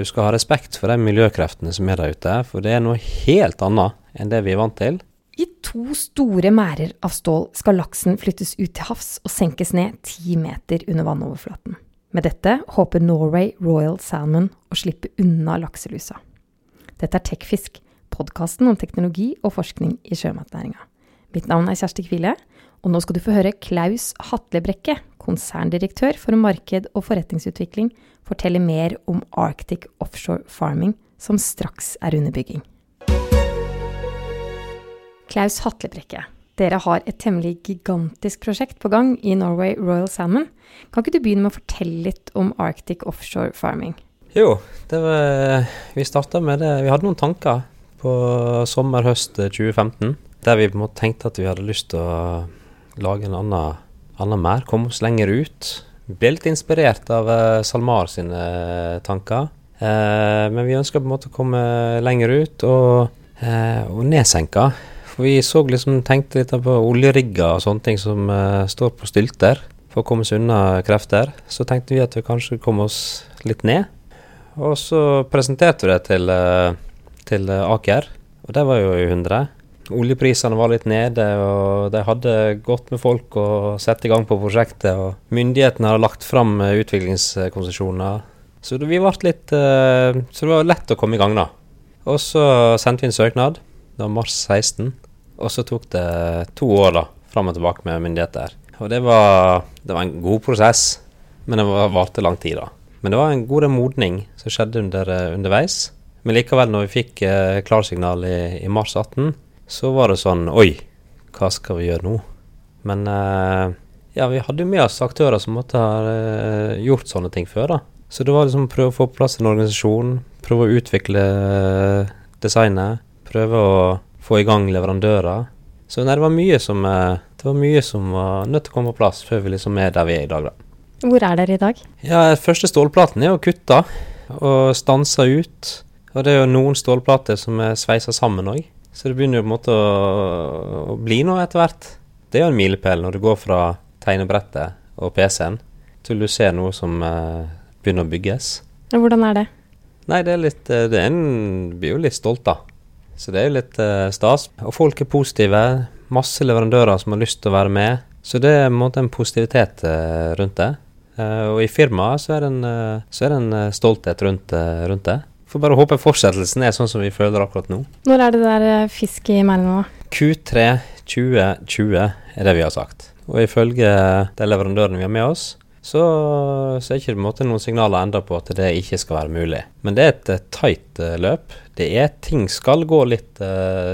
du skal ha respekt for de miljøkreftene som er der ute, for det er noe helt annet enn det vi er vant til. I to store merder av stål skal laksen flyttes ut til havs og senkes ned ti meter under vannoverflaten. Med dette håper Norway Royal Salmon å slippe unna lakselusa. Dette er Tekfisk, podkasten om teknologi og forskning i sjømatnæringa. Mitt navn er Kjersti Kvile, og nå skal du få høre Klaus Hatlebrekke, konserndirektør for marked og forretningsutvikling, fortelle mer om Arctic Offshore Farming, som straks er under bygging. Klaus Hatlebrekke, dere har et temmelig gigantisk prosjekt på gang i Norway Royal Salmon. Kan ikke du begynne med å fortelle litt om Arctic Offshore Farming? Jo, var, vi starta med det Vi hadde noen tanker på sommer-høst 2015 der vi på en måte tenkte at vi hadde lyst til å lage en annen, annen mer, komme oss lenger ut. Ble litt inspirert av uh, SalMar sine uh, tanker. Uh, men vi ønska på en måte å komme lenger ut og, og nedsenke. For vi så liksom, tenkte litt på oljerigger og sånne ting som står på stylter for å komme oss unna krefter. Så tenkte vi at vi kanskje kom oss litt ned. Og så presenterte vi det til, til Aker, og det var jo i 100. Oljeprisene var litt nede, og de hadde gått med folk og sett i gang på prosjektet. og Myndighetene hadde lagt fram eh, utviklingskonsesjoner. Så det, litt, eh, så det var lett å komme i gang, da. Og så sendte vi en søknad. Det var mars 16. Og så tok det to år da, fram og tilbake med myndigheter. Og det var, det var en god prosess, men det varte lang tid, da. Men det var en god modning som skjedde under, eh, underveis. Men likevel, når vi fikk eh, klarsignal i, i mars 18, så var det sånn Oi, hva skal vi gjøre nå? Men eh, ja, vi hadde jo med oss aktører som måtte ha eh, gjort sånne ting før, da. Så det var liksom å prøve å få på plass en organisasjon, prøve å utvikle eh, designet, prøve å få i gang leverandører. Så nei, det var mye som eh, det var mye som var nødt til å komme på plass før vi liksom er der vi er i dag, da. Hvor er dere i dag? Ja, Første stålplaten er jo kutta og stansa ut. Og det er jo noen stålplater som er sveisa sammen òg. Så det begynner jo på en måte å, å bli noe etter hvert. Det er jo en milepæl når du går fra tegnebrettet og PC-en til du ser noe som uh, begynner å bygges. Hvordan er det? Nei, det er litt uh, Det er en, blir jo litt stolt, da. Så det er jo litt uh, stas. Og folk er positive. Masse leverandører som har lyst til å være med. Så det er på en måte en positivitet rundt det. og i firmaet så er det en, så er det en stolthet rundt, rundt det. Får bare håpe fortsettelsen er sånn som vi føler akkurat nå. Når er det der eh, fisk i merdene, da? Q3 2020 er det vi har sagt. Og ifølge de leverandørene vi har med oss, så, så er det ikke noen signaler enda på at det ikke skal være mulig. Men det er et uh, tight løp. Det er Ting skal gå litt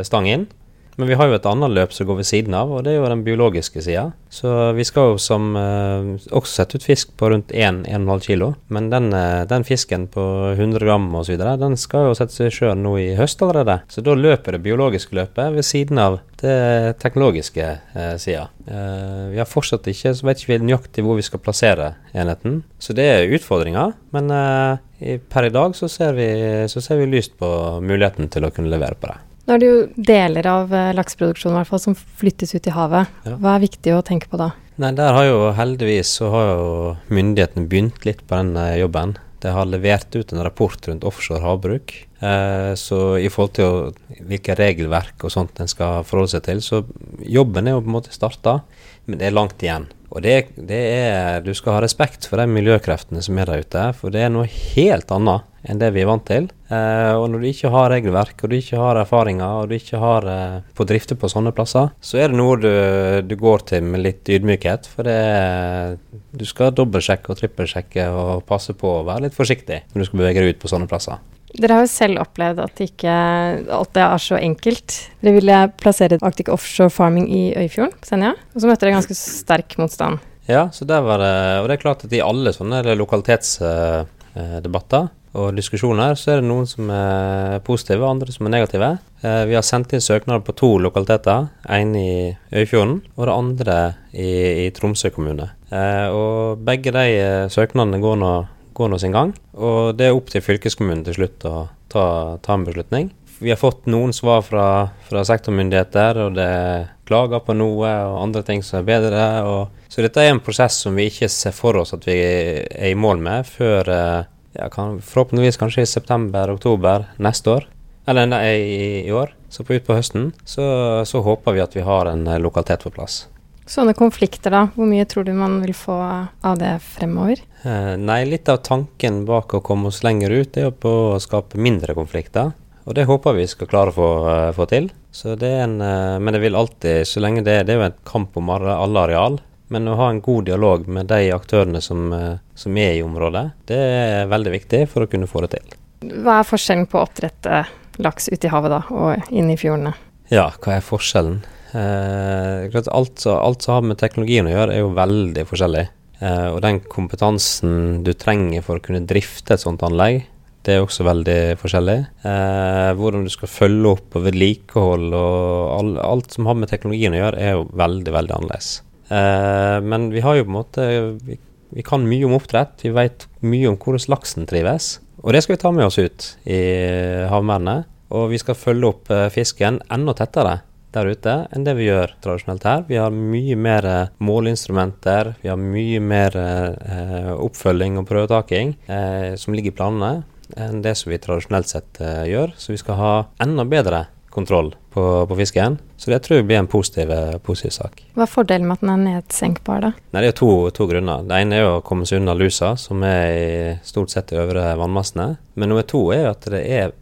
stang inn. Men vi har jo et annet løp som går ved siden av, og det er jo den biologiske sida. Så vi skal jo som eh, også sette ut fisk på rundt 1-1,5 kilo. Men den, eh, den, fisken på 100 gram osv., den skal jo settes i sjøen nå i høst allerede. Så da løper det biologiske løpet ved siden av det teknologiske eh, sida. Eh, vi har fortsatt ikke, så vet ikke vi nøyaktig hvor vi skal plassere enheten. Så det er utfordringer. Men eh, per i dag så ser, vi, så ser vi lyst på muligheten til å kunne levere på det. Nå er det jo deler av eh, hvert fall, som flyttes ut i havet. Ja. Hva er viktig å tenke på da? Nei, Der har jo heldigvis så har jo myndighetene begynt litt på den eh, jobben. De har levert ut en rapport rundt offshore havbruk. Eh, så i forhold til å, hvilke regelverk og sånt en skal forholde seg til, så jobben er jo på en måte starta, men det er langt igjen. Og det, det, er Du skal ha respekt for de miljøkreftene som er der ute, for det er noe helt annet enn det vi er vant til. Eh, og når du ikke har regelverk, og du ikke har erfaringer, og du ikke har eh, på drifte på sånne plasser, så er det noe du, du går til med litt ydmykhet. For det, du skal dobbeltsjekke og trippelsjekke og passe på å være litt forsiktig når du skal bevege deg ut på sånne plasser. Dere har jo selv opplevd at det ikke alltid er så enkelt. Dere ville plassere Arctic Offshore Farming i Øyfjorden på Senja, og så møtte dere ganske sterk motstand. Ja, så der var det, og det er klart at i alle sånne lokalitetsdebatter og diskusjoner, så er det noen som er positive, og andre som er negative. Eh, vi har sendt inn søknader på to lokaliteter. En i Øyfjorden og det andre i, i Tromsø kommune. Eh, og begge de eh, søknadene går nå, går nå sin gang. Og det er opp til fylkeskommunen til slutt å ta, ta en beslutning. Vi har fått noen svar fra, fra sektormyndigheter, og det er klager på noe og andre ting som er bedre. Og, så dette er en prosess som vi ikke ser for oss at vi er i mål med før ja, kan, forhåpentligvis kanskje i september-oktober neste år. Eller nei, i, i år. Så på utpå høsten så, så håper vi at vi har en eh, lokalitet på plass. Sånne konflikter, da. Hvor mye tror du man vil få av det fremover? Eh, nei, litt av tanken bak å komme oss lenger ut, er jo på å skape mindre konflikter. Og det håper vi skal klare å få, eh, få til. Så det en, men det vil alltid, så lenge det, det er jo en kamp om alle areal. Men å ha en god dialog med de aktørene som, eh, som er i området, det er veldig viktig for å kunne få det til. Hva er forskjellen på å oppdrette laks ute i havet da, og inne i fjordene? Ja, hva er forskjellen? Eh, alt, som- alt som har med teknologien å gjøre, er jo veldig forskjellig. Eh, og den kompetansen du trenger for å kunne drifte et sånt anlegg, det er også veldig forskjellig. Eh, hvordan du skal følge opp og vedlikehold og all, alt som har med teknologien å gjøre, er jo veldig, veldig annerledes. Eh, men vi har jo på en måte vi, vi kan mye om oppdrett. Vi vet mye om hvordan laksen trives. Og det skal vi ta med oss ut i havmerdene. Og vi skal følge opp eh, fisken enda tettere der ute enn det vi gjør tradisjonelt her. Vi har mye mer eh, måleinstrumenter, vi har mye mer eh, oppfølging og prøvetaking eh, som ligger i planene enn det som vi tradisjonelt sett eh, gjør. Så vi skal ha enda bedre kontroll på, på fisken. Så det tror jeg blir en positiv, eh, positiv sak. Hva er fordelen med at den er nedsenkbar, da? Nei, Det er to, to grunner. Det ene er å komme seg unna lusa, som er i stort sett de øvre vannmassene. Men nummer to er at det er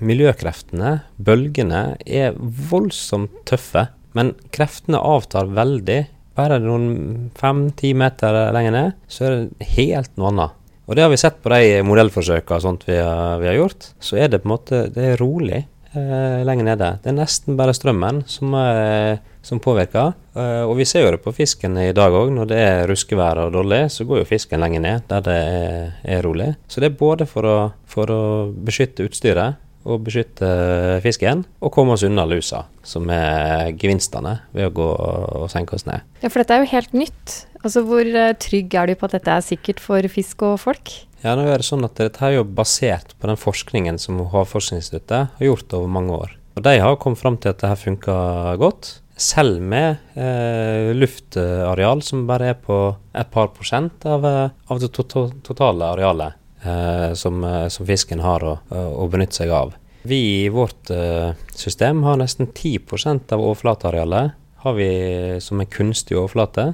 miljøkreftene, bølgene, er voldsomt tøffe. Men kreftene avtar veldig. Bare noen fem-ti meter lenger ned, så er det helt noe annet. Og det har vi sett på de modellforsøkene vi vi har gjort. Så er det på en måte det er rolig eh, lenger nede. Det er nesten bare strømmen som, eh, som påvirker. Eh, og vi ser jo det på fisken i dag òg. Når det er ruskevær og dårlig, så går jo fisken lenger ned der det er, er rolig. Så det er både for å, for å beskytte utstyret og beskytte fisken, og komme oss unna lusa, som er gevinstene ved å gå og senke oss ned. Ja, for dette er jo helt nytt. Altså, Hvor eh, trygg er du på at dette er sikkert for fisk og folk? Ja, nå er det sånn at Dette er jo basert på den forskningen som Havforskningsinstituttet har gjort over mange år. Og De har kommet fram til at dette funker godt. Selv med eh, luftareal som bare er på et par prosent av, eh, av det to to totale arealet som, eh, som fisken har å, å benytte seg av. Vi i vårt eh, system har nesten 10% av overflatearealet har vi som en kunstig overflate,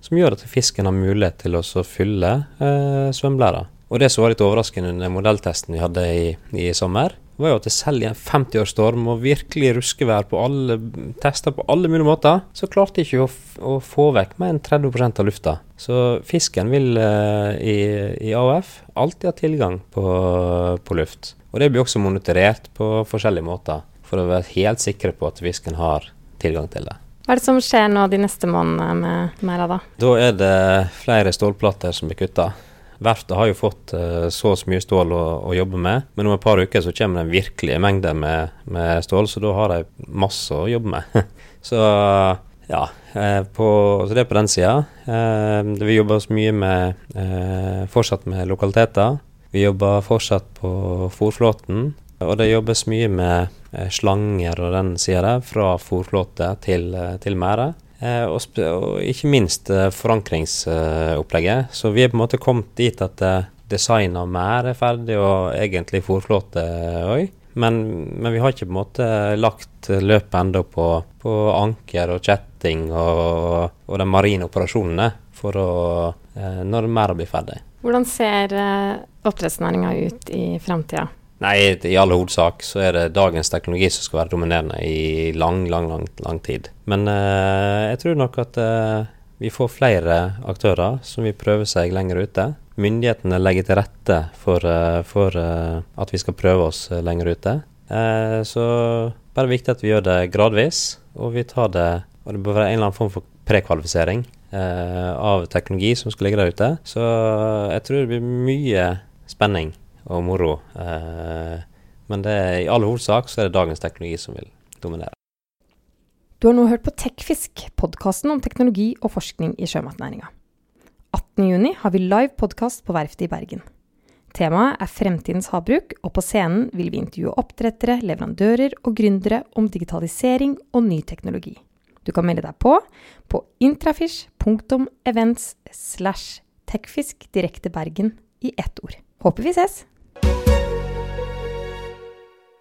som gjør at fisken har mulighet til å fylle eh, svømmelæra. Og det som var litt overraskende under modelltesten vi hadde i, i sommer, var jo at selv i en 50-årsstorm og virkelig ruskevær på alle tester på alle mulige måter, så klarte de ikke å, å få vekk mer enn 30 av lufta. Så fisken vil uh, i, i AOF alltid ha tilgang på, på luft. Og det blir også monitorert på forskjellige måter, for å være helt sikre på at fisken har tilgang til det. Hva er det som skjer nå de neste månedene med merda, da? Da er det flere stålplater som blir kutta. Verftet har jo fått eh, så mye stål å, å jobbe med, men om et par uker så kommer den virkelige mengde med, med stål, så da har de masse å jobbe med. så ja, eh, på, så det er på den sida. Eh, vi jobber oss mye med fortsatt med lokaliteter. Vi jobber fortsatt på fòrflåten, og det jobbes mye med slanger og den sida der, fra fòrflåte til, til merde. Eh, og, og ikke minst eh, forankringsopplegget. Så vi er på en måte kommet dit at eh, design av mer er ferdig, og egentlig fòrflåte òg. Men, men vi har ikke på en måte lagt løpet ennå på, på anker og kjetting og, og de marine operasjonene for å, når merda blir ferdig. Hvordan ser oppdrettsnæringa ut i framtida? Nei, i all hovedsak så er det dagens teknologi som skal være dominerende i lang, lang, lang, lang tid. Men eh, jeg tror nok at eh, vi får flere aktører som vil prøve seg lenger ute. Myndighetene legger til rette for, eh, for eh, at vi skal prøve oss eh, lenger ute. Eh, så bare viktig at vi gjør det gradvis, og vi tar det Og det bør være en eller annen form for prekvalifisering av teknologi som skal ligge der ute. Så jeg tror det blir mye spenning og moro. Eh, men det, i all hovedsak så er det dagens teknologi som vil dominere. Du har nå hørt på Tekfisk, podkasten om teknologi og forskning i sjømatnæringa. 18.6 har vi live podkast på Verftet i Bergen. Temaet er fremtidens havbruk, og på scenen vil vi intervjue oppdrettere, leverandører og gründere om digitalisering og ny teknologi. Du kan melde deg på på intrafish.events slash techfisk direkte Bergen i ett ord. Håper vi ses!